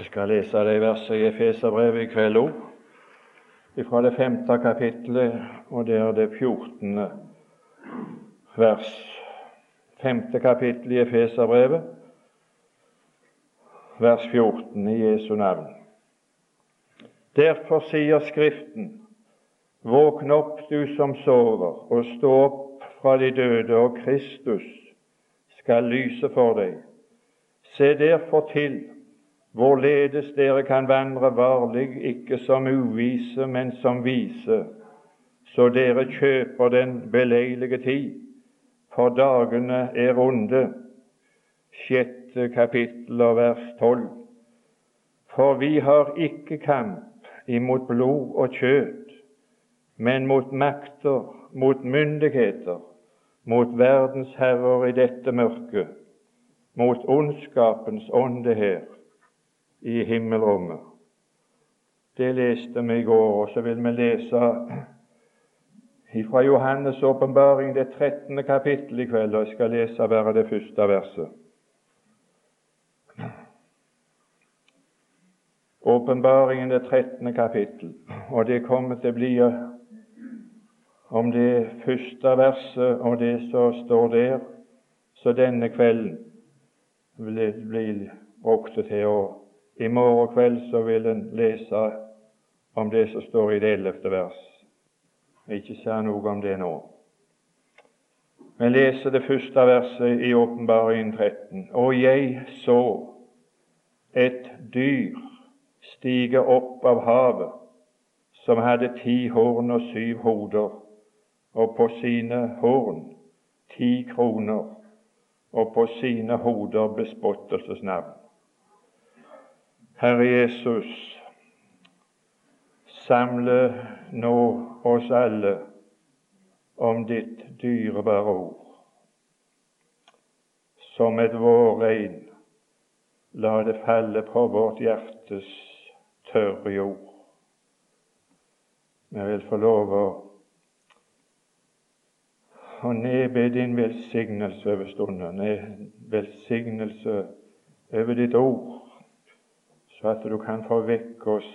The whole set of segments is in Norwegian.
Vi skal lese de versene i Efeserbrevet i kveld òg, fra det femte kapittelet, og det er det fjortende vers. Femte kapittel i Efeserbrevet, vers 14, i Jesu navn. Derfor sier Skriften, våkn opp, du som sover, og stå opp fra de døde, og Kristus skal lyse for deg. Se derfor til hvorledes dere kan vandre varlig, ikke som uvise, men som vise, så dere kjøper den beleilige tid, for dagene er onde. Sjette kapittel og vers tolv. For vi har ikke kamp imot blod og kjøtt, men mot makter, mot myndigheter, mot verdens herrer i dette mørket, mot ondskapens ånde her i himmelrommet. Det leste vi i går, og så vil vi lese fra Johannes' åpenbaring, det 13. kapittel i kveld, og jeg skal lese bare det første verset. Åpenbaringen, det 13. kapittel, og det kommer til å bli om det første verset og det som står der, så denne kvelden vil bli brukt til å i morgen kveld så vil en lese om det som står i det ellevte vers. Ikke si noe om det nå. Vi leser det første verset i Åpenbaringen 13. Og jeg så et dyr stige opp av havet, som hadde ti horn og syv hoder, og på sine horn ti kroner, og på sine hoder bespottelsesnavn. Herre Jesus, samle nå oss alle om ditt dyrebare ord. Som et vårregn, la det falle på vårt hjertes tørre jord. Vi vil få lov å, nedbe din velsignelse over stunden, velsignelse over ditt ord så at du kan få vekke oss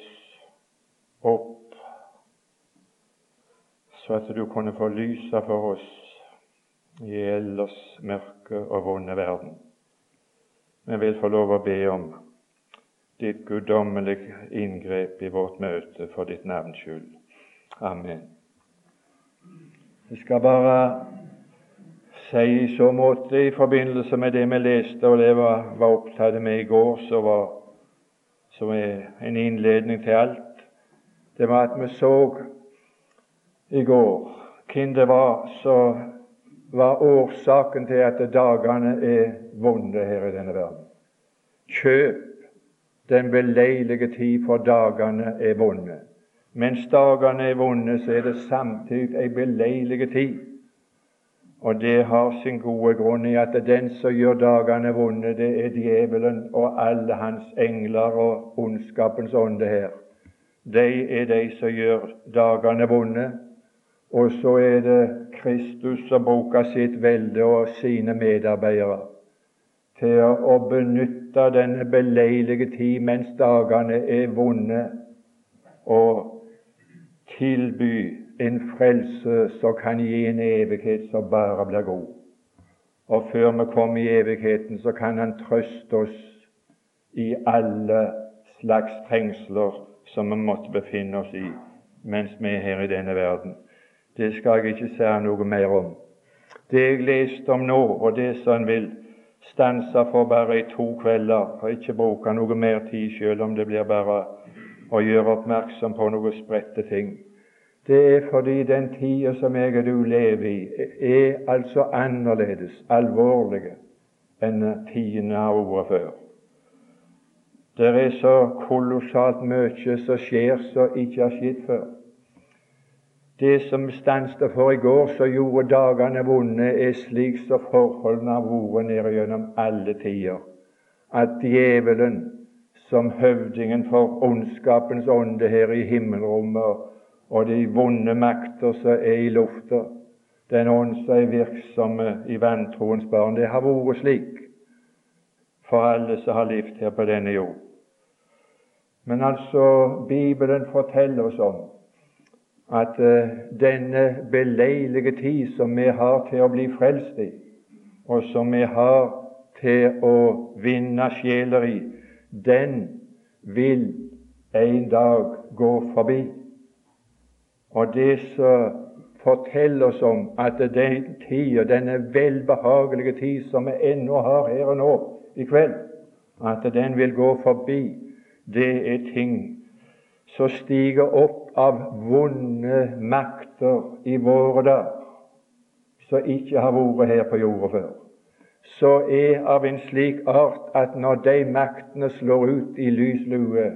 opp, så at du kunne få lyse for oss i ellers mørke og vonde verden. Vi vil få lov å be om ditt guddommelige inngrep i vårt møte for ditt navns skyld. Amen. Jeg skal bare si i så måte i forbindelse med det vi leste, og det var, var opptatt med i går, så var som er en innledning til alt, det var at vi så i går hvem det var som var årsaken til at dagene er vonde her i denne verden. Kjøp den beleilige tid, for dagene er vonde. Mens dagene er vonde, så er det samtidig ei beleilig tid. Og det har sin gode grunn i at den som gjør dagene vonde, det er djevelen og alle hans engler og ondskapens ånde her. De er de som gjør dagene vonde. Og så er det Kristus som bruker sitt velde og sine medarbeidere til å benytte denne beleilige tid mens dagene er vonde, og tilby en frelse som kan gi en evighet som bare blir god. Og før vi kommer i evigheten, så kan Han trøste oss i alle slags trengsler som vi måtte befinne oss i mens vi er her i denne verden. Det skal jeg ikke si noe mer om. Det jeg leste om nå, og det som en vil stanse for bare i to kvelder, og ikke bruke noe mer tid, selv om det blir bare å gjøre oppmerksom på noen spredte ting. Det er fordi den tida som jeg og du lever i, er altså annerledes, alvorlig, enn tidene har vært før. Det er så kolossalt mye som skjer som ikke har skjedd før. Det som stanset for i går, som gjorde dagene vonde, er slik som forholdene har vært nede gjennom alle tider. At djevelen, som høvdingen for ondskapens ånde her i himmelrommet, og de vonde makter som er i lufta, den ånd som er virksomme i vantroens barn. Det har vært slik for alle som har levd her på denne jord. Men altså, Bibelen forteller oss om at uh, denne beleilige tid som vi har til å bli frelst i, og som vi har til å vinne sjeler i, den vil en dag gå forbi. Og det som forteller oss om at den tida, denne velbehagelige tid som vi ennå har her og nå i kveld, at den vil gå forbi, det er ting som stiger opp av vonde makter i våre dager, som ikke har vært her på jorda før, så er av en slik art at når de maktene slår ut i lys lue,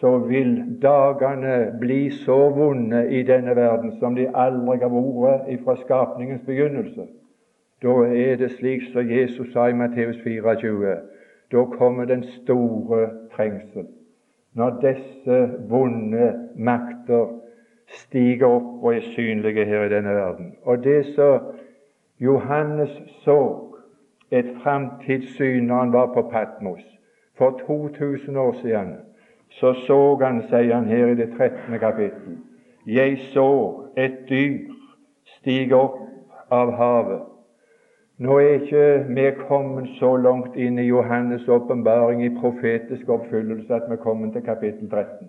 så vil dagene bli så vonde i denne verden som de aldri har vært fra skapningens begynnelse. Da er det slik som Jesus sa i Matteus 24. Da kommer den store trengsel. Når disse vonde makter stiger opp og er synlige her i denne verden. Og det som Johannes så et framtidssyn når han var på Patmos for 2000 år siden, så så han, sier han her i det 13. kapittel, jeg så et dyr stige opp av havet. Nå er ikke vi kommet så langt inn i Johannes' åpenbaring i profetisk oppfyllelse at vi er kommet til kapittel 13.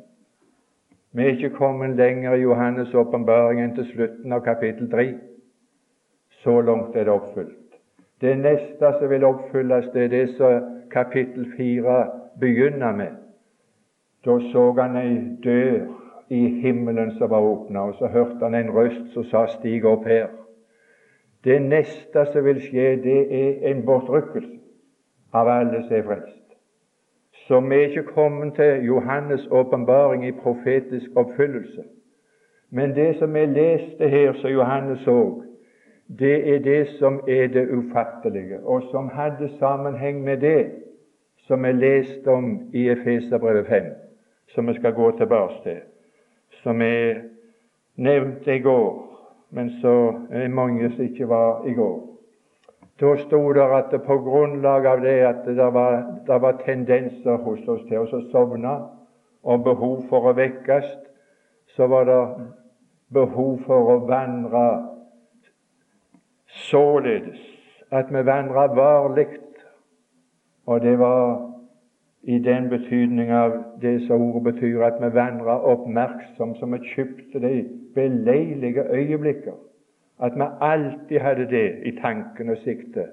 Vi er ikke kommet lenger i Johannes' åpenbaring enn til slutten av kapittel 3. Så langt er det oppfylt. Det neste som vil oppfylles, det er det som kapittel 4 begynner med. Da så han ei dør i himmelen som var åpna, og så hørte han en røst som sa 'Stig opp her'. Det neste som vil skje, det er en bortrykkelse av alle som er frelst. Så vi er ikke kommet til Johannes' åpenbaring i profetisk oppfyllelse. Men det som vi leste her, som Johannes så, det er det som er det ufattelige, og som hadde sammenheng med det som vi leste om i Efeserbrevet 5 som vi skal gå tilbake til, som er nevnte i går, men så er mange som ikke var i går. Da sto det at det på grunnlag av det at det var, det var tendenser hos oss til å sovne og behov for å vekkes, så var det behov for å vandre således at vi vandra varlig. Og det var i den betydning av det som ordet betyr, at vi vandrer oppmerksom som vi kjøpte de beleilige øyeblikker. At vi alltid hadde det i tanken og sikte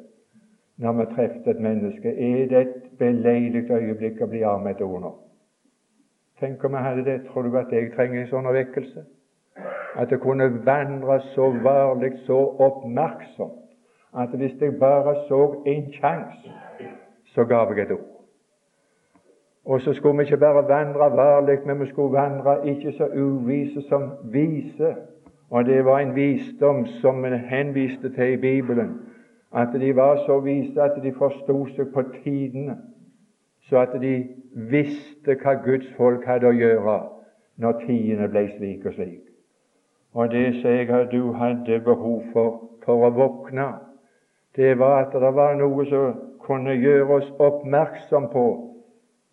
når vi trefte et menneske. Er det et beleilig øyeblikk å bli av med et ord nå? Tenk om vi hadde det. Tror du at jeg trenger en sånn vekkelse? At jeg kunne vandre så varlig, så oppmerksomt, at hvis jeg bare så en sjanse, så gav jeg et ord. Og så skulle vi ikke bare vandre varlig, men vi skulle vandre ikke så uvise som vise. Og det var en visdom som vi henviste til i Bibelen, at de var så vise at de forsto seg på tidene, så at de visste hva Guds folk hadde å gjøre når tidene ble slik og slik. Og det som jeg du hadde behov for for å våkne, det var at det var noe som kunne gjøre oss oppmerksom på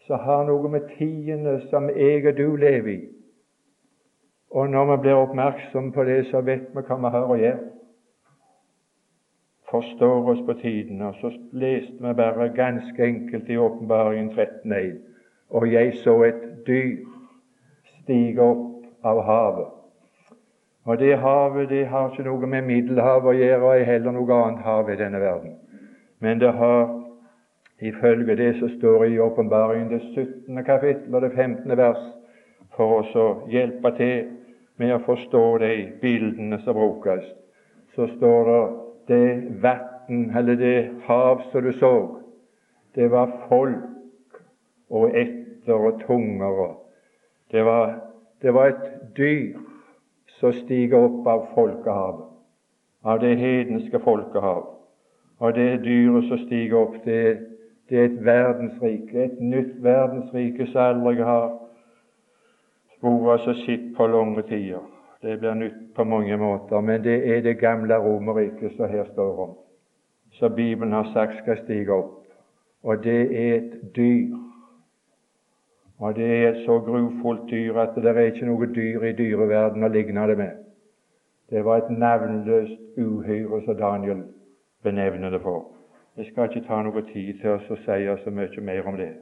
som har noe med tidene som jeg og du lever i. Og når vi blir oppmerksom på det, så vet vi hva vi har å gjøre. Forstår oss på tidene. Og så leste vi bare ganske enkelt i Åpenbaringen 13.1. Og jeg så et dyr stige opp av havet. Og det havet det har ikke noe med Middelhavet å gjøre, og heller noe annet hav i denne verden. Men det har ifølge det som står i Åpenbaringen, det 17. kapittel og det 15. vers, for å hjelpe til med å forstå de bildene som brukes, så står det det vann, eller det hav som du så, det var folk og etter og tunger. Det var, det var et dyr som stiger opp av folkehavet, av det hedenske folkehav. Og det dyret som stiger opp, det er det er et verdensrike, et nytt verdensrike som aldri har vært så sitt på lange tider. Det blir nytt på mange måter, men det er det gamle Romerriket som her står om, som Bibelen har sagt skal stige opp. Og det er et dyr. Og det er et så grufullt dyr at det er ikke noe dyr i dyreverden å ligne det med. Det var et navnløst uhyre, som Daniel benevner det for. Jeg skal ikke ta noe tid til å si så mye mer om det.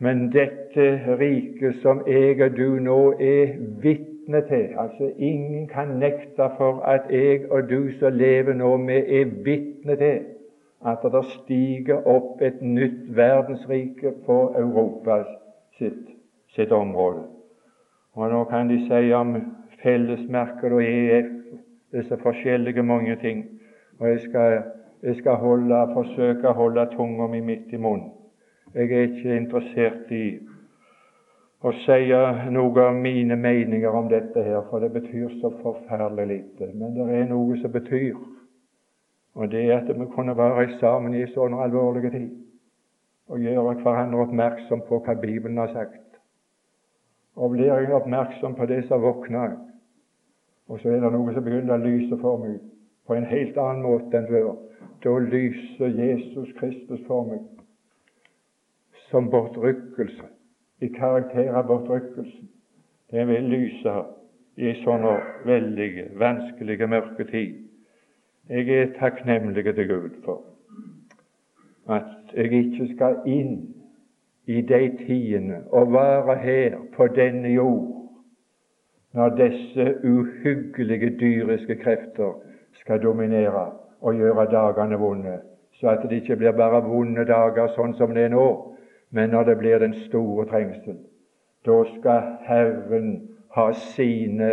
Men dette riket som jeg og du nå er vitne til altså Ingen kan nekte for at jeg og du som lever nå, vi er vitne til at det stiger opp et nytt verdensrike på Europas sitt, sitt område. Og Nå kan de si om fellesmerker og EF, disse forskjellige mange ting. Og jeg skal, jeg skal holde, forsøke å holde tunga mi midt i munnen. Jeg er ikke interessert i å si noe av mine meninger om dette her, for det betyr så forferdelig lite. Men det er noe som betyr. Og det er at vi kunne være sammen i sånne alvorlige tid og gjøre hverandre oppmerksom på hva Bibelen har sagt. Og blir jeg oppmerksom på det, så våkner. Og så er det noe som begynner å lyse for meg på en helt annen måte enn før. Da lyser Jesus Kristus for meg som bortrykkelse, i karakter av bortrykkelse. Det vil lyse i sånne veldige, vanskelige, mørke tid. Jeg er takknemlig til Gud for at jeg ikke skal inn i de tidene og være her på denne jord når disse uhyggelige dyriske krefter skal dominere og gjøre dagene vonde, så at det ikke blir bare vonde dager sånn som det er nå, men når det blir den store trengsel. Da skal Herren ha sine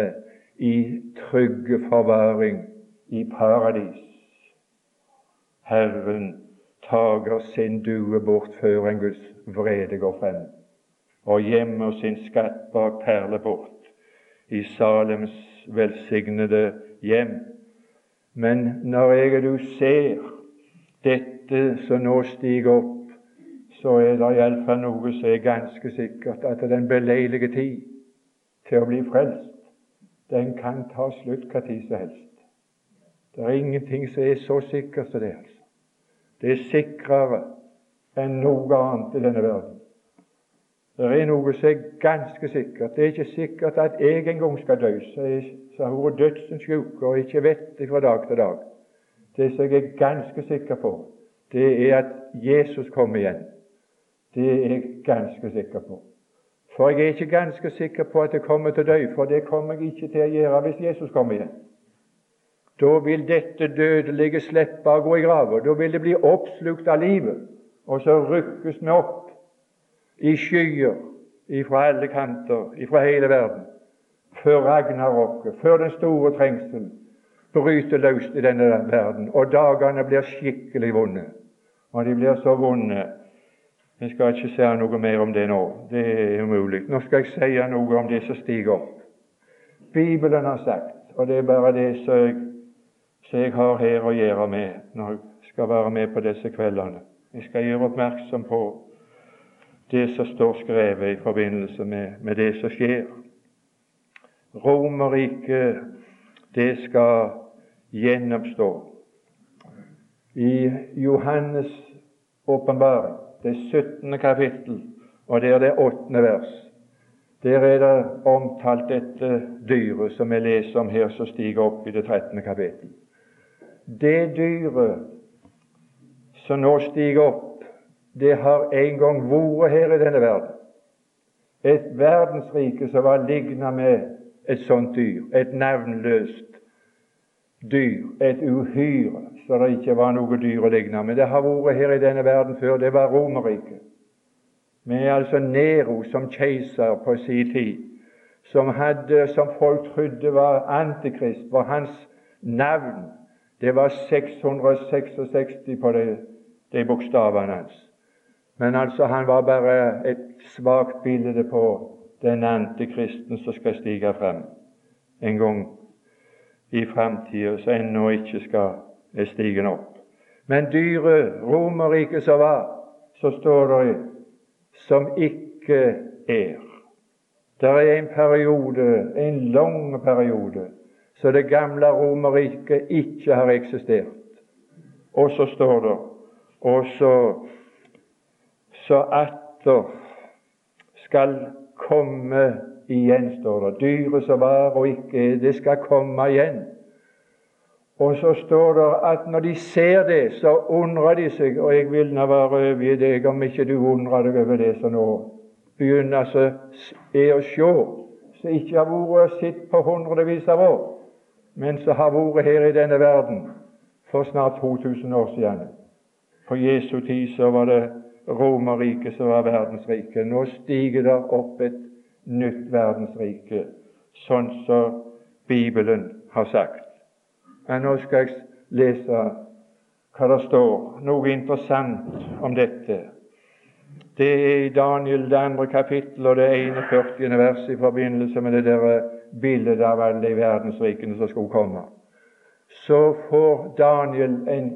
i trygge forvaring i paradis. Herren tager sin due bort før en Guds vrede går frem, og gjemmer sin skatt bak perleport i Salems velsignede hjem. Men når jeg og du ser dette som nå stiger opp, så er det iallfall noe som er ganske sikkert, at den beleilige tid til å bli frelst, den kan ta slutt hva tid som helst. Det er ingenting som er så sikkert som det. altså. Det er sikrere enn noe annet i denne verden. Det er noe som er ganske sikkert. Det er ikke sikkert at jeg en gang skal dø, så har vært dødsens sjuk og ikke vet det fra dag til dag. Det som jeg er ganske sikker på, det er at Jesus kommer igjen. Det er jeg ganske sikker på. For jeg er ikke ganske sikker på at jeg kommer til å dø, for det kommer jeg ikke til å gjøre hvis Jesus kommer igjen. Da vil dette dødelige slippe å gå i grava. Da vil det bli oppslukt av livet. Og så rykkes vi opp i skyer ifra alle kanter, ifra hele verden, før ragnarokket, før den store trengselen bryter løst i denne verden, og dagene blir skikkelig vonde. Og de blir så vonde Jeg skal ikke si noe mer om det nå. Det er umulig. Nå skal jeg si noe om det som stiger opp. Bibelen har sagt, og det er bare det som jeg som jeg har her å gjøre med når jeg skal være med på disse kveldene. Jeg skal gjøre oppmerksom på det som står skrevet i forbindelse med, med det som skjer. Romerriket, det skal gjenoppstå. I Johannes' åpenbaring, det 17. kapittel, og det er det 8. vers, der er det omtalt dette dyret som vi leser om her, som stiger opp i det 13. kapittel. Det dyret som nå stiger opp, det har en gang vært her i denne verden. Et verdensrike som var lignet med et sånt dyr, et navnløst dyr, et uhyre, så det ikke var noe dyr å ligne. Men det har vært her i denne verden før. Det var Romerriket. Men altså Nero som keiser på sin tid, som, hadde, som folk trodde var Antikrist, var hans navn det var 666 på de, de bokstavene hans. Men altså, han var bare et svakt bilde på den antikristen som skal stige frem en gang i framtida, som ennå ikke skal stige opp. Men dyret, Romerriket som var, så står det som ikke er. Det er en periode, en lang periode, så det gamle Romerriket ikke har eksistert. Og så står det og så, så atter skal komme igjen, står det. Dyret som var og ikke er, det skal komme igjen. Og så står det at når de ser det, så undrer de seg. Og jeg vil nå være over deg om ikke du undrer deg over det som nå begynner så er å se, som ikke har vært og sett på hundrevis av år, men som har vært her i denne verden for snart 2000 år siden. På Jesu tid så var det Romerriket som var verdensrike. Nå stiger det opp et nytt verdensrike, sånn som Bibelen har sagt. Men nå skal jeg lese hva det står, noe interessant om dette. Det er i Daniel det andre kapittel og det 41. vers i forbindelse med det der bildet av alle de verdensrikene som skulle komme. Så får Daniel en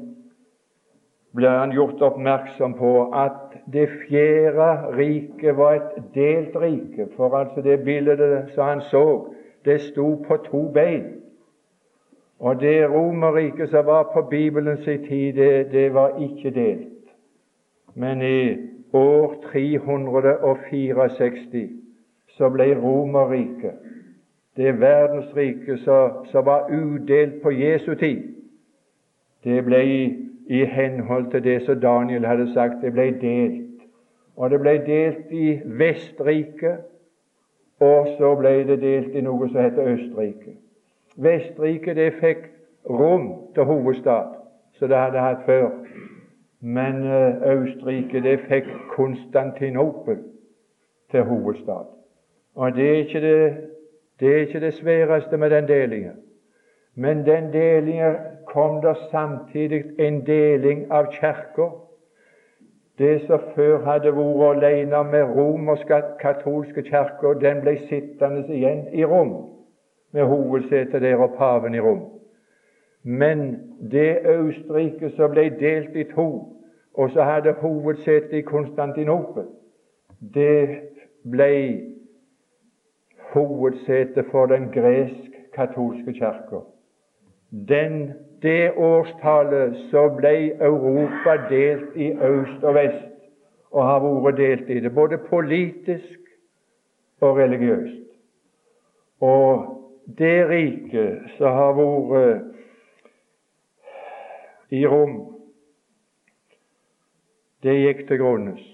blir han gjort oppmerksom på at det fjerde riket var et delt rike. For altså det bildet som han så, det sto på to bein. Og det Romerriket som var på Bibelens tid, det, det var ikke delt. Men i år 364 så ble Romerriket, det verdensriket som var udelt på Jesu tid, det ble i henhold til det som Daniel hadde sagt, det ble delt. Og det ble delt i Vestriket, og så ble det delt i noe som heter Østerrike. Vestriket det fikk Rom til hovedstad, som det hadde hatt før. Men eh, Østerrike det fikk Konstantinopel til hovedstad. Og det er ikke det, det, er ikke det sværeste med den delingen. Men den delingen kom det samtidig en deling av kirka. Det som før hadde vært alene med romersk katolske kirker, den ble sittende igjen i Rom med hovedsetet der og paven i Rom. Men det Østerrike som ble delt i to, og så hadde hovedsete i Konstantinopel, det ble hovedsete for den gresk-katolske kirka. Det årstallet så ble Europa delt i øst og vest, og har vært delt i det, både politisk og religiøst. Og det riket som har vært i Rom, det gikk til grunnes.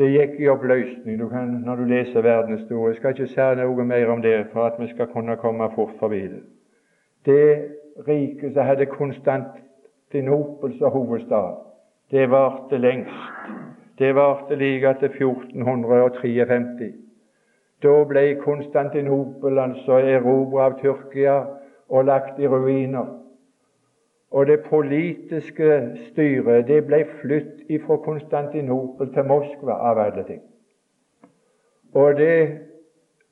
Det gikk i oppløsning. Du kan, når du leser verdenshistorie, skal ikke si noe mer om det for at vi skal kunne komme fort forbi det. Det riket som hadde Konstantinopel som hovedstad, det varte lengst. Det varte like til 1453. Da ble Konstantinopel altså erobret av Tyrkia og lagt i ruiner. Og det politiske styret det ble flytt fra Konstantinopel til Moskva, av alle ting. Og det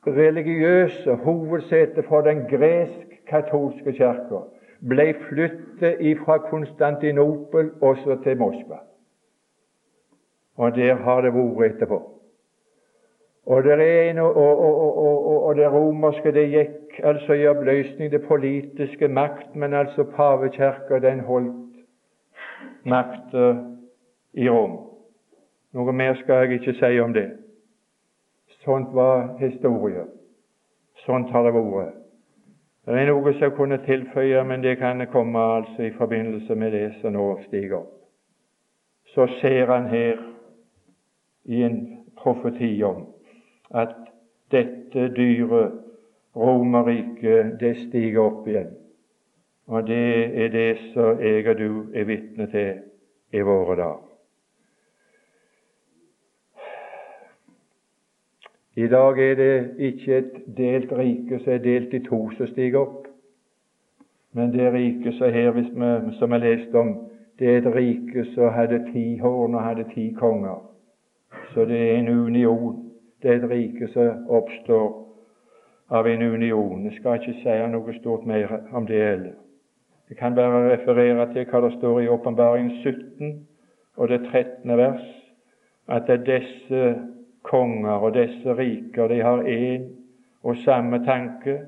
religiøse hovedsetet for den gresk-katolske kirka ble flyttet fra Konstantinopel også til Moskva. Og der har det vært etterpå. Og det, ene, og, og, og, det romerske det gikk altså i oppløsning, det politiske makt, men altså pavekirka den holdt makta i Rom. Noe mer skal jeg ikke si om det. Sånt var historie. Sånt har det vært. Det er noe som jeg kunne tilføye, men det kan komme altså i forbindelse med det som nå stiger opp. Så ser han her i en profeti om at dette dyre Romerriket, det stiger opp igjen. Og det er det som jeg og du er vitne til i våre dager. I dag er det ikke et delt rike som er delt i to, som stiger opp. Men det riket som her, vi, som jeg leste om, det er et rike som hadde ti horn og hadde ti konger. Så det er en union det er et rike som oppstår av en union. Jeg skal ikke si noe stort mer om det heller. Jeg kan bare referere til hva det står i Åpenbaringen 17 og det 13. vers, at det er disse konger og disse riker de har én og samme tanke,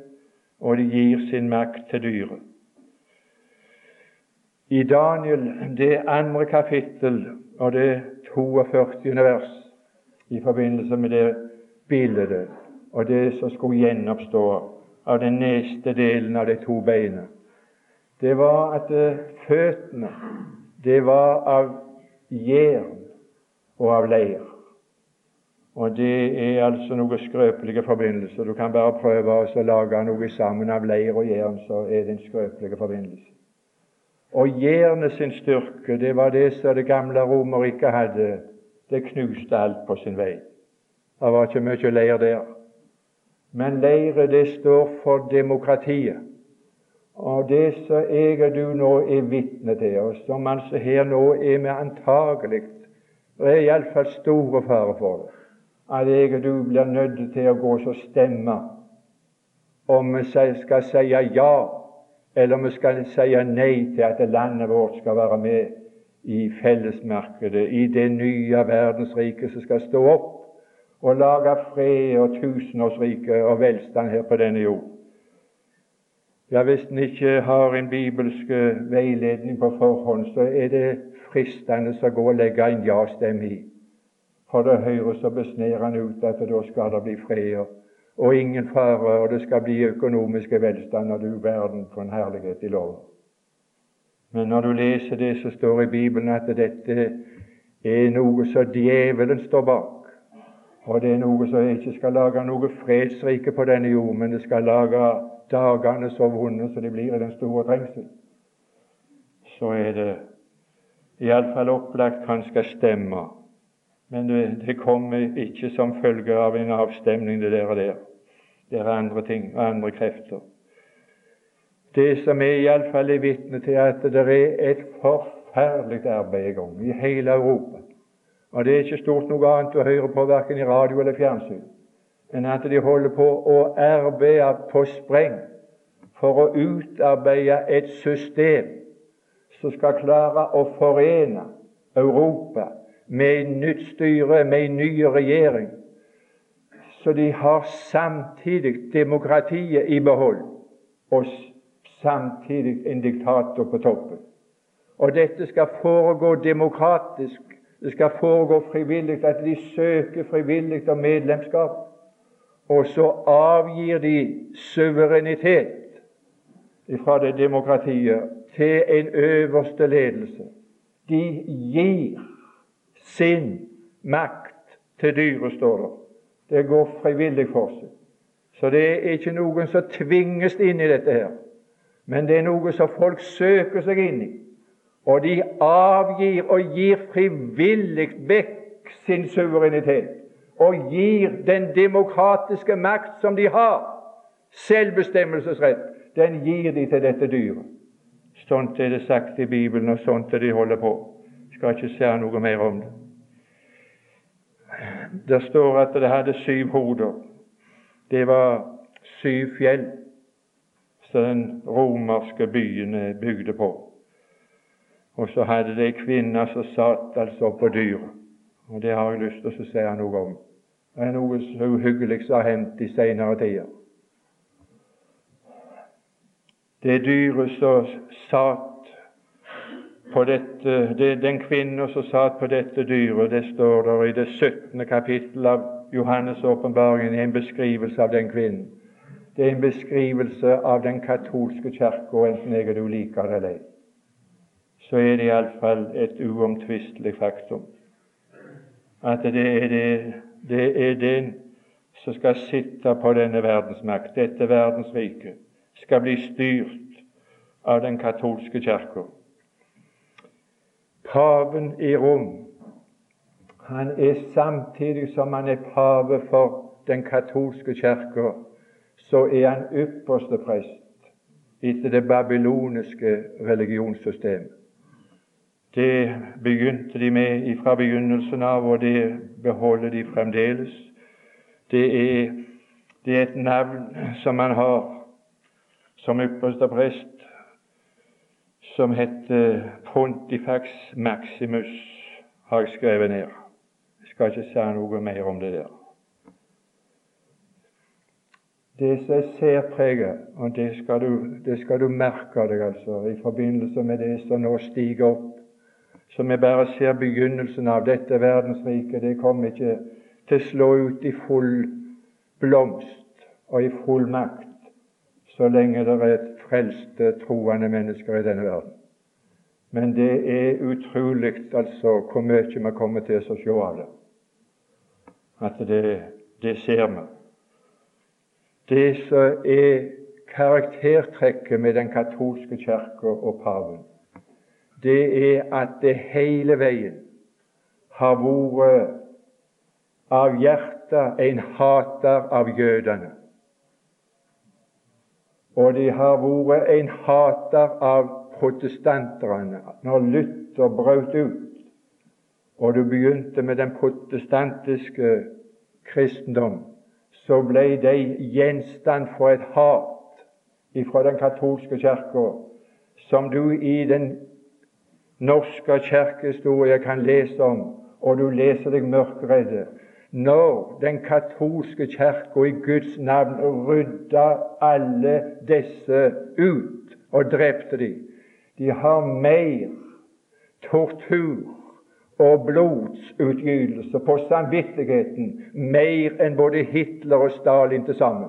og de gir sin makt til dyret. I Daniel, det andre kapittel og det 42. vers, i forbindelse med det bildet og det som skulle gjenoppstå av den neste delen av de to beina, det var at eh, føttene det var av jern og av leir. Og det er altså noen skrøpelige forbindelser. Du kan bare prøve å lage noe sammen av leir og jern, så er det en skrøpelig forbindelse. Og jernet sin styrke, det var det som det gamle Romerriket hadde. Det knuste alt på sin vei. Det var ikke mye leir der. Men leiret, det står for demokratiet. Og det som jeg og du nå er vitne til, og som altså her nå er vi antagelig Det er iallfall store fare for det, at jeg og du blir nødt til å gå og stemme om vi skal si ja, eller om vi skal si nei til at landet vårt skal være med i fellesmarkedet, i det nye verdensriket som skal stå opp og lage fred og tusenårsrike og velstand her på denne jord. Ja, Hvis en ikke har en bibelsk eh, veiledning på forhånd, så er det fristende å gå og legge en ja-stemme i. For det høyre så besnærende ut at da skal det bli fred og ingen fare, og det skal bli økonomiske velstand, og du verden for en herlighet i lov. Men når du leser det som står i Bibelen, at dette er noe som djevelen står bak, og det er noe som ikke skal lage noe fredsrike på denne jord, men det skal lage dagene så vonde som de blir i den store trengsel, så er det iallfall opplagt han skal stemme. Men det, det, kommer ikke som følge av en avstemning, det der og der. Det er andre ting og andre krefter. Det som er iallfall er vitne til at det er et forferdelig arbeid i gang i hele Europa. Og det er ikke stort noe annet å høre på verken i radio eller fjernsyn enn at de holder på å arbeide på spreng for å utarbeide et system som skal klare å forene Europa med nytt styre, med en ny regjering. Så de har samtidig demokratiet i behold og samtidig en diktator på toppen. Og dette skal foregå demokratisk, det skal foregå frivillig, at de søker frivillig om medlemskap og så avgir de suverenitet fra det demokratiet til en øverste ledelse. De gir sin makt til dyret, står det. Det går frivillig for seg. Så det er ikke noen som tvinges inn i dette her, men det er noe som folk søker seg inn i. Og de avgir og gir frivillig vekk sin suverenitet og gir den demokratiske makt som de har, selvbestemmelsesrett, den gir de til dette dyret. Sånt er det sagt i Bibelen, og sånt er det de holder på. Skal ikke si noe mer om det. Det står at det hadde syv hoder. Det var syv fjell som den romerske byen bygde på. Og så hadde det ei kvinne som satt altså på dyret. Og Det har jeg lyst til å si noe om. Det er noe så uhyggelig som har hendt i senere tider. Det dyret som satt på dette, det, Den kvinnen som satt på dette dyret, det står der i det 17. kapittel av Johannes' åpenbaring en beskrivelse av den kvinnen. Det er en beskrivelse av den katolske kirke, enten jeg og du liker det eller ei. Så er det iallfall et uomtvistelig faktum at det er det det er den som skal sitte på denne verdensmakt. Dette verdensriket skal bli styrt av den katolske kirka. Paven i Rom, han er samtidig som han er pave for den katolske kirka, så er han ypperste prest etter det babyloniske religionssystemet. Det begynte de med fra begynnelsen av, og det beholder de fremdeles. Det er, det er et navn som man har som ypperste prest, som heter Pontifax Maximus, har jeg skrevet ned. Jeg skal ikke si noe mer om det der. Det som er særpreget, og det skal, du, det skal du merke deg altså i forbindelse med det som nå stiger opp som vi bare ser begynnelsen av dette verdensriket. Det kommer ikke til å slå ut i full blomst og i full makt så lenge det er frelste, troende mennesker i denne verden. Men det er utrolig altså, hvor mye vi kommer til å se av det. At det, det ser vi. Det som er karaktertrekket med den katolske kirke og paven, det er at det hele veien har vært av hjertet en hater av jødene. Og de har vært en hater av protestanterne. Når Luther brøt ut, og du begynte med den protestantiske kristendom, så ble de gjenstand for et hat ifra den katolske kirka, som du i den norske kirkehistorie kan lese om og du leser deg mørkredde. Når den katolske kirka i Guds navn rydda alle disse ut og drepte dem. De har mer tortur og blodsutgytelse på samvittigheten mer enn både Hitler og Stalin til sammen.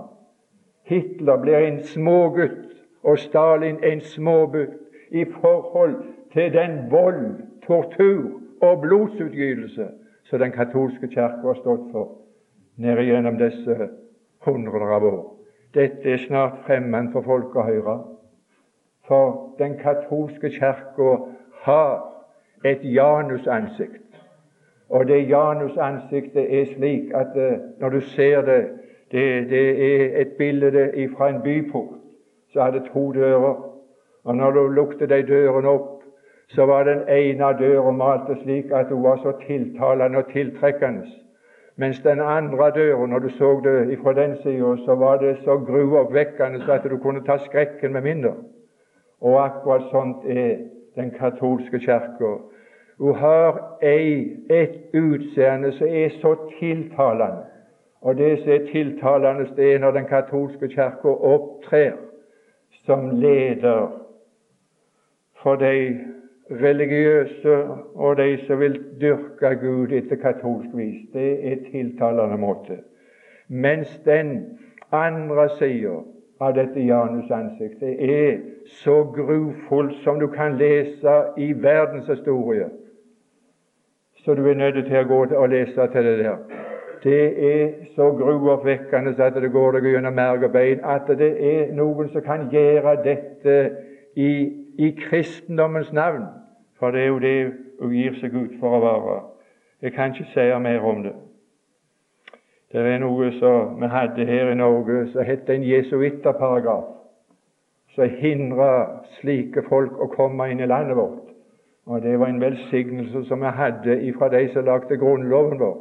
Hitler blir en smågutt og Stalin en smågutt i forhold til den vold, tortur og blodsutgytelse som den katolske kirke har stått for ned gjennom disse hundrer av år. Dette er snart fremmed for folk å høre. For den katolske kirka har et Janusansikt. Og det Janusansiktet er slik at eh, når du ser det, det, det er et bilde fra en byport som hadde to dører. Og når du lukter de dørene opp, så var den ene døra malte slik at hun var så tiltalende og tiltrekkende. Mens den andre døra, når du så det fra den sida, så var det så gruoppvekkende at du kunne ta skrekken med mindre. Og akkurat sånt er den katolske kirka. Hun har ei, et utseende som er så tiltalende. Og det som er tiltalende, det er når den katolske kirka opptrer som leder for de religiøse og de som vil dyrke Gud etter katolsk vis. Det er tiltalende måte. Mens den andre sida av dette Janus ansiktet er så grufullt som du kan lese i verdenshistorie. Så du er nødt til å gå og lese til det der. Det er så gruoppvekkende at det går deg gjennom merg og bein at det er noen som kan gjøre dette i, i kristendommens navn. For det er jo det hun gir seg ut for å være. Jeg kan ikke si mer om det. Det er noe som vi hadde her i Norge som het en jesuitterparagraf, som hindra slike folk å komme inn i landet vårt. Og Det var en velsignelse som vi hadde ifra de som lagde grunnloven vår,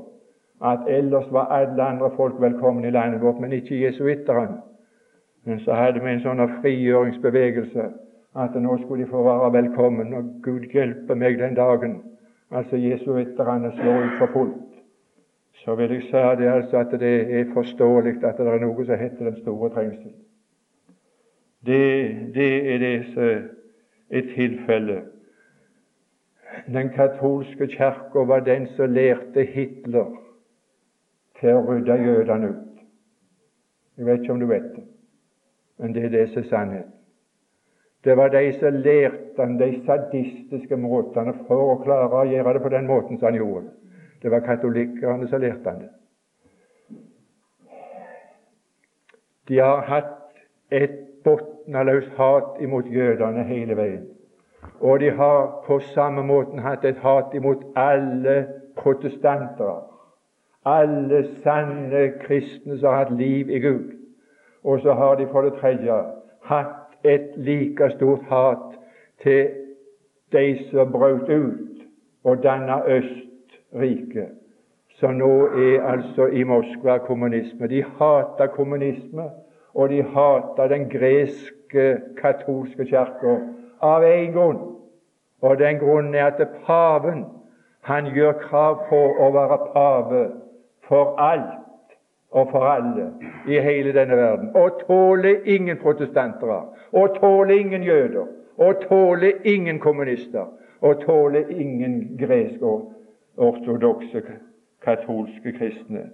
at ellers var alle andre folk velkomne i landet vårt, men ikke jesuitterne. Men så hadde vi en sånn frigjøringsbevegelse at nå skulle de få være velkommen, og Gud hjelpe meg den dagen altså jesuitterne slår ut for fullt. Så vil jeg si det altså at det er forståelig at det er noe som heter den store trengsel. Det, det er det som er tilfellet. Den katolske kirka var den som lærte Hitler til å rydde jødene ut. Jeg vet ikke om du vet det, men det er det som er sannheten. Det var de som lærte han de sadistiske måtene for å klare å gjøre det på den måten som han gjorde. Det var katolikkerne som lærte han det. De har hatt et bunnløst hat imot jødene hele veien. Og de har på samme måten hatt et hat imot alle protestanter. Alle sanne kristne som har hatt liv i Gud. Og så har de for det tredje hatt et like stort hat til de som brøt ut og danna Østriket, som nå er altså i Moskva kommunisme. De hater kommunisme, og de hater den greske katolske kirka av én grunn. Og den grunnen er at paven han gjør krav på å være pave for alt og for alle i hele denne verden. Og tåler ingen protestantere, og tåler ingen jøder, og tåler ingen kommunister, og tåler ingen greske ortodokse katolske kristne.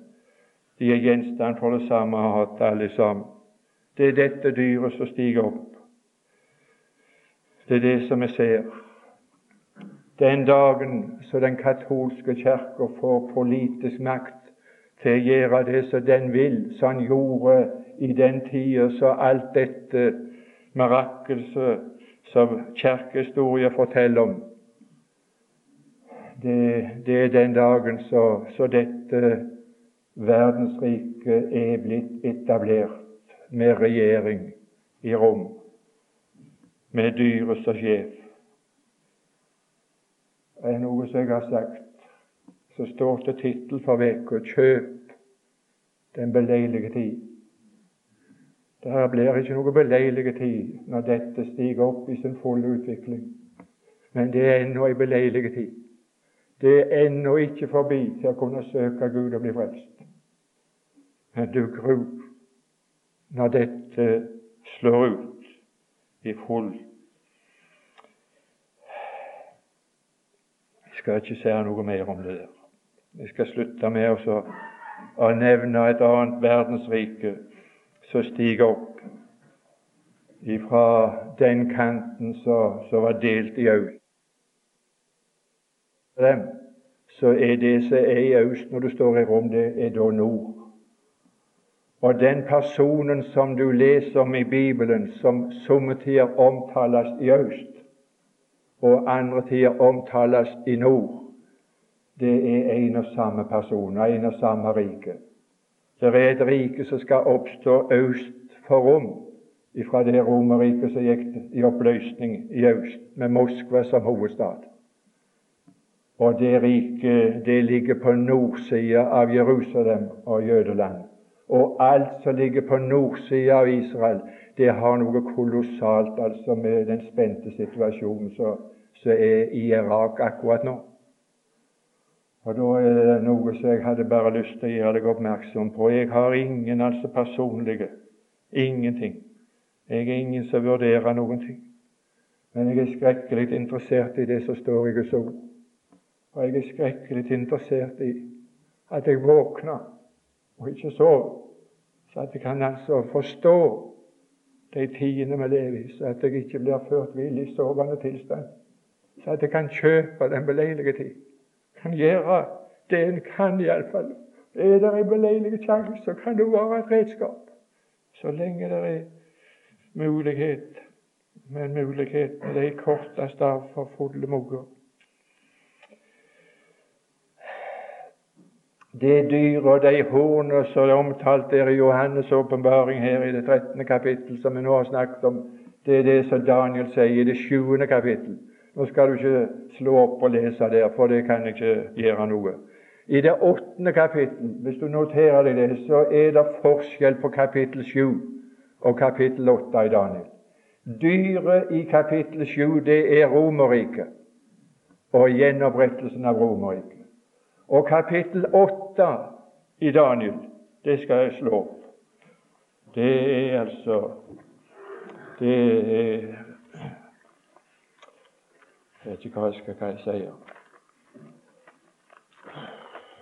De er gjenstand for det samme hat, alle sammen. Det er dette dyret som stiger opp. Det er det som vi ser. Den dagen så den katolske kirka får politisk makt til å gjøre det som den vil, som han gjorde i den tida så alt dette mirakel som kirkehistoria forteller om, det, det, er den dagen så dette verdensriket er blitt etablert med regjering i Rom, med dyret som sjef. Det er noe som jeg har sagt, så står det tittel for uka 'Kjøp den beleilige tid'. Det blir ikke noe beleilige tid når dette stiger opp i sin fulle utvikling. Men det er ennå ei beleilig tid. Det er ennå ikke forbi til å kunne søke Gud og bli frelst. Men du gru når dette slår ut i full Jeg skal ikke si noe mer om det der. Jeg skal slutte med å, nevne et annet verdensrike som stiger opp ifra den kanten som var delt i øst dem, så er det som er i øst når du står i rom, det er da nord. Og den personen som du leser om i Bibelen, som somme tider omtales i øst, og andre tider omtales i nord, det er en og samme person, en og samme rike. Det er et rike som skal oppstå øst for Rom, fra det Romerriket som gikk i oppløsning i øst, med Moskva som hovedstad. Og det riket det ligger på nordsida av Jerusalem og Jødeland. Og alt som ligger på nordsida av Israel, det har noe kolossalt altså med den spente situasjonen som er i Irak akkurat nå. Og Da er det noe som jeg hadde bare lyst til å gjøre deg oppmerksom på. Jeg har ingen altså personlige ingenting. Jeg er ingen som vurderer noen ting. Men jeg er skrekkelig interessert i det som står i Guds ord. Og jeg er skrekkelig interessert i at jeg våkner og ikke sover, så at jeg kan altså forstå de tidene vi lever i, så at jeg ikke blir ført vill i sovende tilstand, så at jeg kan kjøpe den beleilige tid. Kan gjøre det en kan, iallfall. Er det en beleilig sjanse, så kan det være et redskap. Så lenge det er mulighet, men muligheten er kortest av for fulle mugger. det dyret og de hornene som er omtalt der i Johannes' åpenbaring her i det 13. kapittel, som vi nå har snakket om, det er det som Daniel sier i det 7. kapittel. Nå skal du ikke slå opp og lese der, for det kan ikke gjøre noe. I det åttende kapittel, hvis du noterer deg det, så er det forskjell på kapittel 7 og kapittel 8 i Daniel. Dyret i kapittel 7, det er Romerriket og gjenopprettelsen av Romerriket. Og kapittel 8 i Daniel, det skal jeg slå opp. Det er altså Det er Jeg vet ikke hva jeg skal hva jeg sier.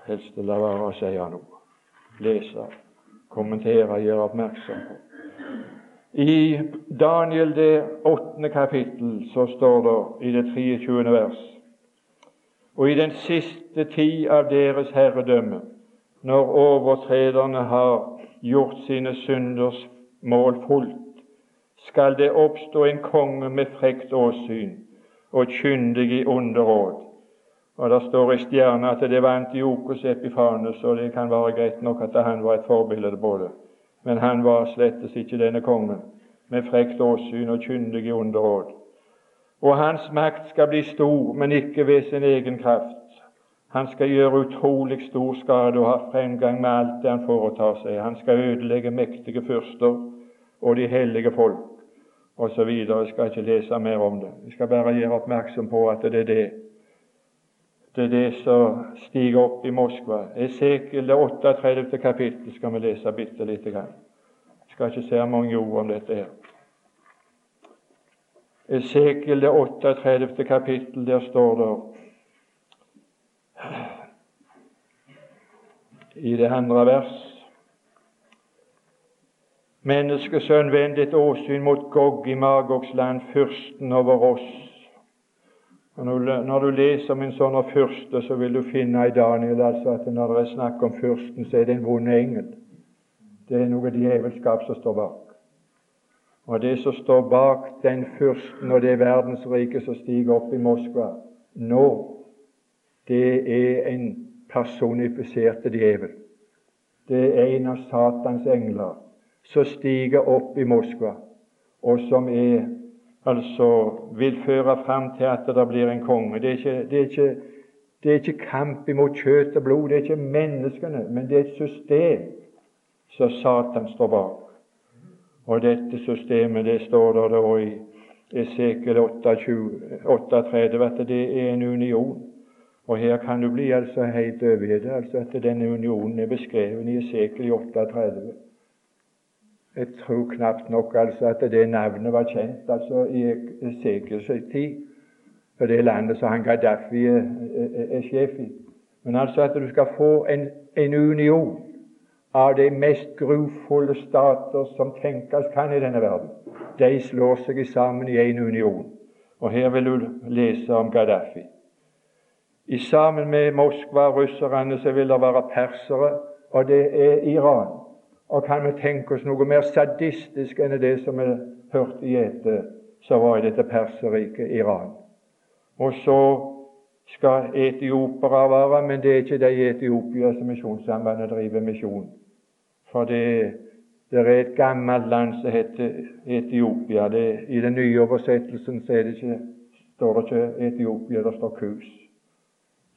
Helst la være å si noe. Lese, kommentere, gjøre oppmerksom på. I Daniel det åttende kapittel så står det i det 23. vers og i den siste tid av deres herredømme, når overtrederne har gjort sine synders mål fullt, skal det oppstå en konge med frekt åsyn og kyndig i onde råd. Og Det står i stjerna at det var Antiokus Epifanes, og det kan være greit nok at han var et forbilde på det. Men han var slettes ikke denne kongen, med frekt åsyn og kyndig i onde råd og hans makt skal bli stor, men ikke ved sin egen kraft. Han skal gjøre utrolig stor skade og ha fremgang med alt det han foretar seg. Han skal ødelegge mektige fyrster og de hellige folk osv. Jeg skal ikke lese mer om det. Jeg skal bare gjøre oppmerksom på at det er det det er det som stiger opp i Moskva. Esekiel, det 38. kapittel, skal vi lese bitte lite grann. Jeg skal ikke si mange ord om dette her. Esekiel det 38. kapittel, der står det i det andre vers. Menneskesønn, vend ditt åsyn mot Gog i Magogs land, fyrsten over oss. Og Når du leser om en sånn fyrste, så vil du finne i Daniel altså at når det er snakk om fyrsten, så er det en vond engel. Det er noe djevelskap som står bak. Og det som står bak den fyrsten og det verdensriket som stiger opp i Moskva nå, det er en personifiserte djevel. Det er en av Satans engler som stiger opp i Moskva, og som er altså vil føre fram til at det blir en konge. Det er ikke, det er ikke, det er ikke kamp imot kjøtt og blod, det er ikke menneskene, men det er et system som Satan står bak. Og dette systemet, det står der da i Esekiel 38 at det er en union. Og her kan du bli altså helt overgitt, altså at denne unionen er beskrevet i Esekiel 38. Jeg tror knapt nok altså at det navnet var kjent altså i Esekiels for det landet som han Gaddafi er, er, er, sjef i. Men altså at du skal få en, en union av de mest grufulle stater som tenkes kan i denne verden. De slår seg sammen i en union. Og her vil du lese om Gaddafi. I sammen med Moskva og russerne så vil det være persere, og det er Iran. Og kan vi tenke oss noe mer sadistisk enn det som vi hørte gjete, så var i dette Perserriket, Iran. Og så skal etiopere være, men det er ikke de i Etiopia som Misjonssambandet driver misjon. For det, det, er et gammelt land som heter Etiopia. Det, I den nye oversettelsen så det ikke, står det ikke Etiopia, det står Kus.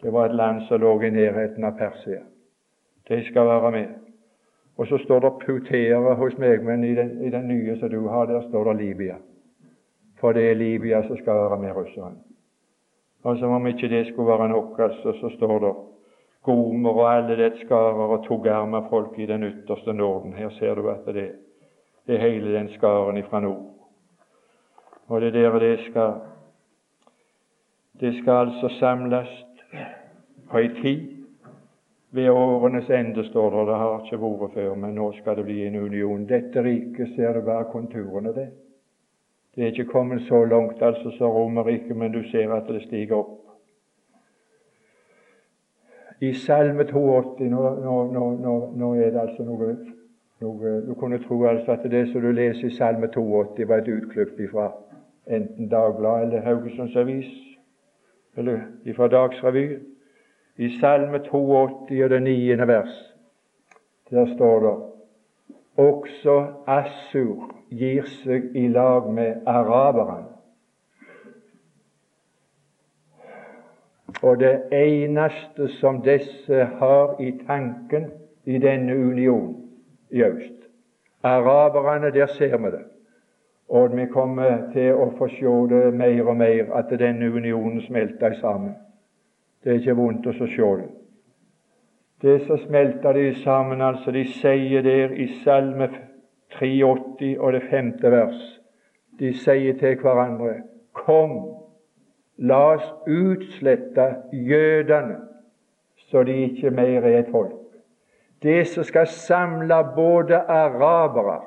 Det var et land som lå i nærheten av Persia. De skal være med. Og så står det Putere hos meg, men i den, i den nye som du har, der står det Libya. For det er Libya som skal være med russerne. Og som om ikke det skulle være nok, altså, så står det Gomer og alle det skarer og togarma folk i den ytterste Norden. Her ser du at det, det er hele den skaren ifra nord. Og det der det skal Det skal altså samles på ei tid ved årenes ende, står det. Det har ikke vært før, men nå skal det bli en union. Dette riket ser du bare konturene, det. Det er ikke kommet så langt altså som Romerriket, men du ser at det stiger opp. I Salme 82 nå, nå, nå, nå er det altså noe, noe, Du kunne tro altså at det som du leser i Salme 82, var et utklipp fra enten Dagbladet eller Haugesunds Avis, eller fra Dagsrevyen i Salme 82 og det niende vers. Der står det også Assur gir seg i lag med araberen. Og det eneste som disse har i tanken i denne union i øst Araberne, der ser vi det. Og vi kommer til å få se det mer og mer, at denne unionen smelter sammen. Det er ikke vondt å se det. Det som smelter de sammen, altså de sier der i Salme 83 og det femte vers, de sier til hverandre Kom, la oss utslette jødene, så de ikke mer er et folk. Det som skal samle både arabere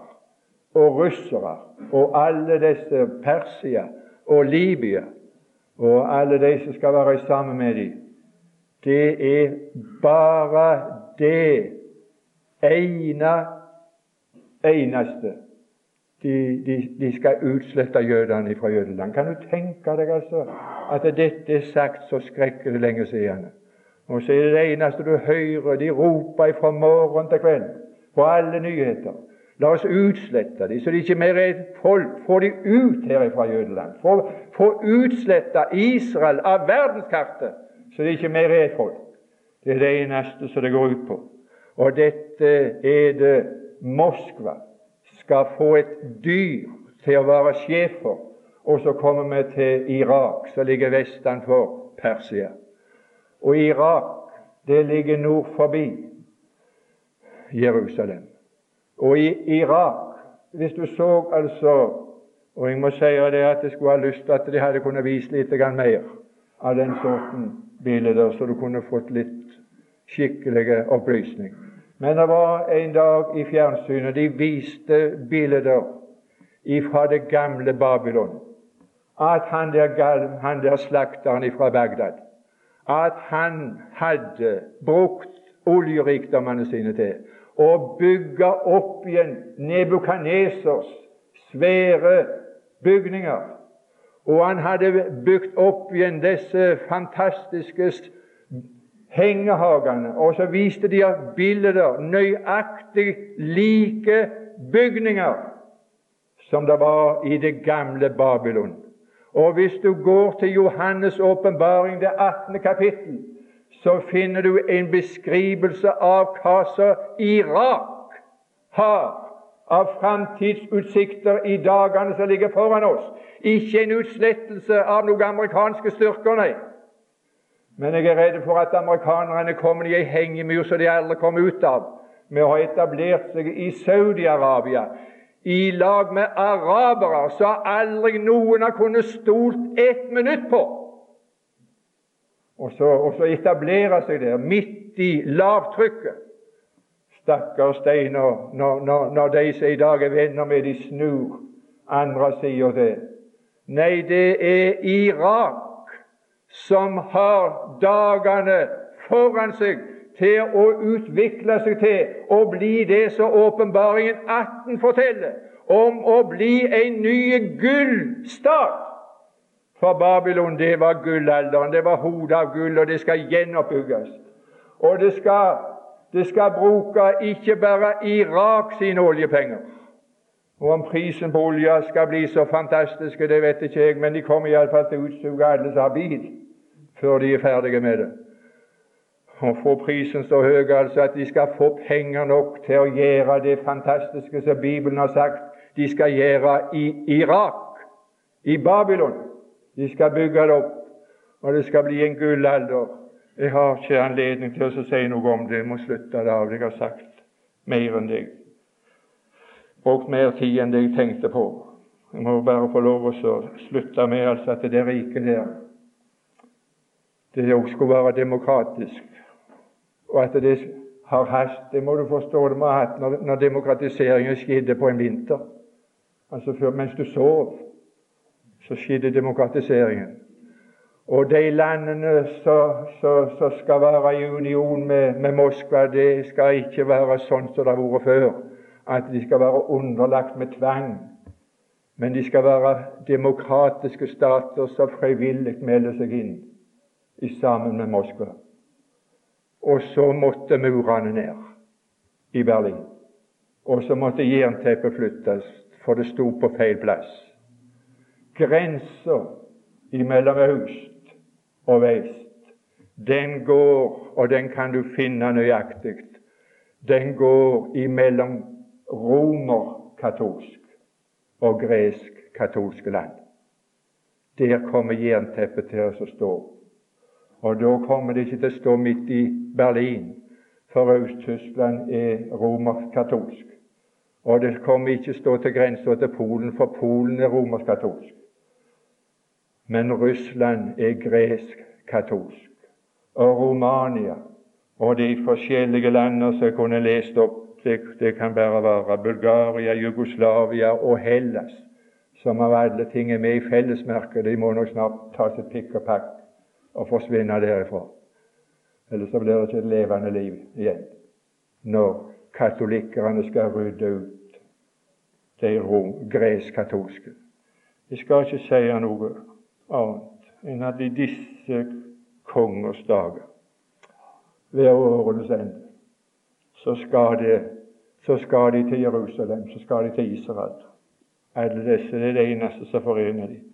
og russere og alle disse Persia og Libya og alle de som skal være sammen med dem, det er bare det ene eneste de, de, de, skal utslette jødene fra Jødeland. Kan du tenke deg altså at dette er sagt så skrekkelig lenge siden? Og så er det det eneste du hører, de roper fra morgen til kveld på alle nyheter. La oss utslette dem, så de ikke mer er et folk. Få de ut her fra Jødeland. Få, få utsletta Israel av verdenskartet så det er ikke mer er et folk. Det er det eneste som det går ut på. Og dette er det Moskva skal få et dyr til å være sjef for. Og så kommer vi til Irak, som ligger vestenfor Persia. Og Irak, det ligger nord forbi Jerusalem. Og i Irak Hvis du så altså Og jeg må si at jeg skulle ha lyst til at de hadde kunnet vise litt mer av den sorten bilder, så du kunne fått litt skikkelige opplysning. Men det var en dag i fjernsynet de viste bilder fra det gamle Babylon. At han der, han der slakteren fra Bagdad at han hadde brukt oljerikdommene sine til å bygge opp igjen Nebukadnesers svære bygninger. Og han hadde bygd opp igjen disse fantastiske hengehagene. Og så viste de bilder, nøyaktig like bygninger som det var i det gamle Babylon. Og hvis du går til Johannes' åpenbaring, det 18. kapittel, så finner du en beskrivelse av hva som Irak har av framtidsutsikter i dagene som ligger foran oss. Ikke en utslettelse av noen amerikanske styrker, nei. Men jeg er redd for at amerikanerne kommer i ei hengemur som de aldri kommer ut av, med å ha etablert seg i Saudi-Arabia, i lag med arabere som aldri noen har kunnet stolt ett minutt på. Og så, og så etablere seg der, midt i lavtrykket. Stakkars de når, når, når, de som i dag er venner med, de snur andre sida til. Nei, det er Irak som har dagene foran seg til å utvikle seg til å bli det som åpenbaringen 18 forteller, om å bli en ny gullstat. For Babylon, det var gullalderen, det var hodet av gull, og det skal gjenoppbygges. Og det skal, det skal bruke ikke bare Irak sine oljepenger. Og om prisen på olja skal bli så fantastisk, det vet ikke jeg, men de kommer iallfall til å utsuge alle som har bil, før de er ferdige med det og få prisen så høy altså at de skal få penger nok til å gjøre det fantastiske som Bibelen har sagt de skal gjøre i Irak, i Babylon. De skal bygge det opp, og det skal bli en gullalder. Jeg har ikke anledning til å si noe om det. Jeg må slutte det av. Jeg har sagt mer enn deg. Brukt mer tid enn det jeg tenkte på. Jeg må bare få lov å slutte med altså at det riket der det òg skulle være demokratisk og at det har hast. Det må du forstå det må ha hatt når, når demokratiseringen skjedde på en vinter. Altså før, Mens du sov, så skjedde demokratiseringen. Og de landene som skal være i union med, med, Moskva, det skal ikke være sånn som det har vært før, at de skal være underlagt med tvang. Men de skal være demokratiske stater som frivillig melder seg inn i sammen med Moskva. Og så måtte murene ned i Berlin. Og så måtte jernteppet flyttes, for det sto på feil plass. Grensa mellom øst og vest, den går, og den kan du finne nøyaktig, den går imellom romerkatolsk og gresk-katolske land. Der kommer jernteppet til å stå. Og da kommer det ikke til å stå midt i Berlin, for Øst-Tyskland er romersk-katolsk. Og det kommer ikke stå til grensa til Polen, for Polen er romersk-katolsk. Men Russland er gresk-katolsk. Og Romania og de forskjellige landene som jeg kunne lest opp, det, det kan bare være Bulgaria, Jugoslavia og Hellas, som av alle ting er med i fellesmerket. De må nok snart ta sitt pikk og pakk og forsvinne derifra. Ellers så blir det ikke et levende liv igjen når katolikkerne skal rydde ut de gresk-katolske. Jeg skal ikke si noe annet enn at i disse kongers dager, ved årenes ende, så skal, det, så skal de til Jerusalem, så skal de til Israel. Alle disse det er det eneste som forener dem.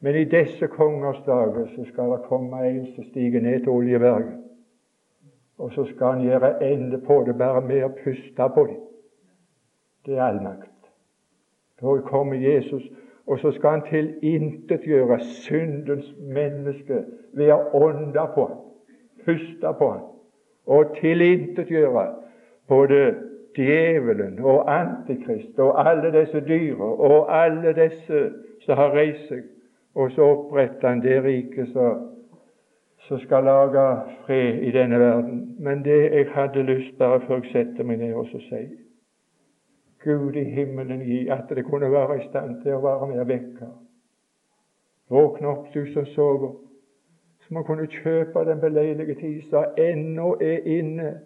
Men i disse kongers dager så skal det komme en som stiger ned til Oljeberget. Og så skal han gjøre ende på det bare med å puste på dem. Det er allmakt. Da kommer Jesus, og så skal han tilintetgjøre syndens menneske ved å ånde på ham, puste på ham, og tilintetgjøre både djevelen og Antikrist og alle disse dyra og alle disse som har reist seg og så oppretter han det riket som skal lage fred i denne verden. Men det jeg hadde lyst bare før jeg setter meg ned og sier Gud i himmelen gi at det kunne være i stand til å være med og vekke. Våkne opp, du som sover, så man kunne kjøpe den beleilige tid som ennå er inne.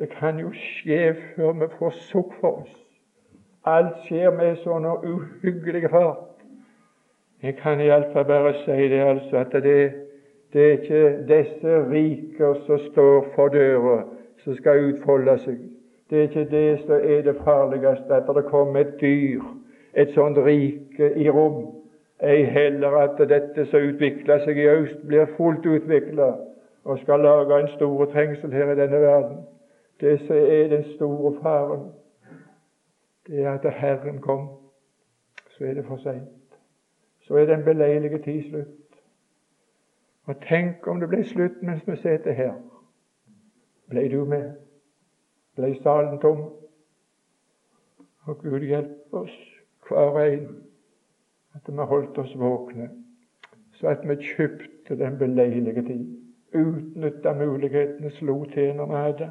Det kan jo skje før vi får sukk for oss. Alt skjer med sånne uhyggelige fart. Jeg kan iallfall bare si det altså at det, det er ikke disse riker som står for døra, som skal utfolde seg. Det er ikke det som er det farligste, at det kommer et dyr, et sånt rike i rom. Ei heller at dette som utvikler seg i øst, blir fullt utvikla og skal lage en stor trengsel her i denne verden. Det som er den store faren, det er at Herren kom. Så er det for seint. Så er den beleilige tid slutt. Og tenk om det ble slutt mens vi sitter her. Ble du med? Ble salen tom? Og Gud hjelpe oss, hver en, at vi holdt oss våkne, så at vi kjøpte den beleilige tid. Utnytta mulighetene, slo til når vi.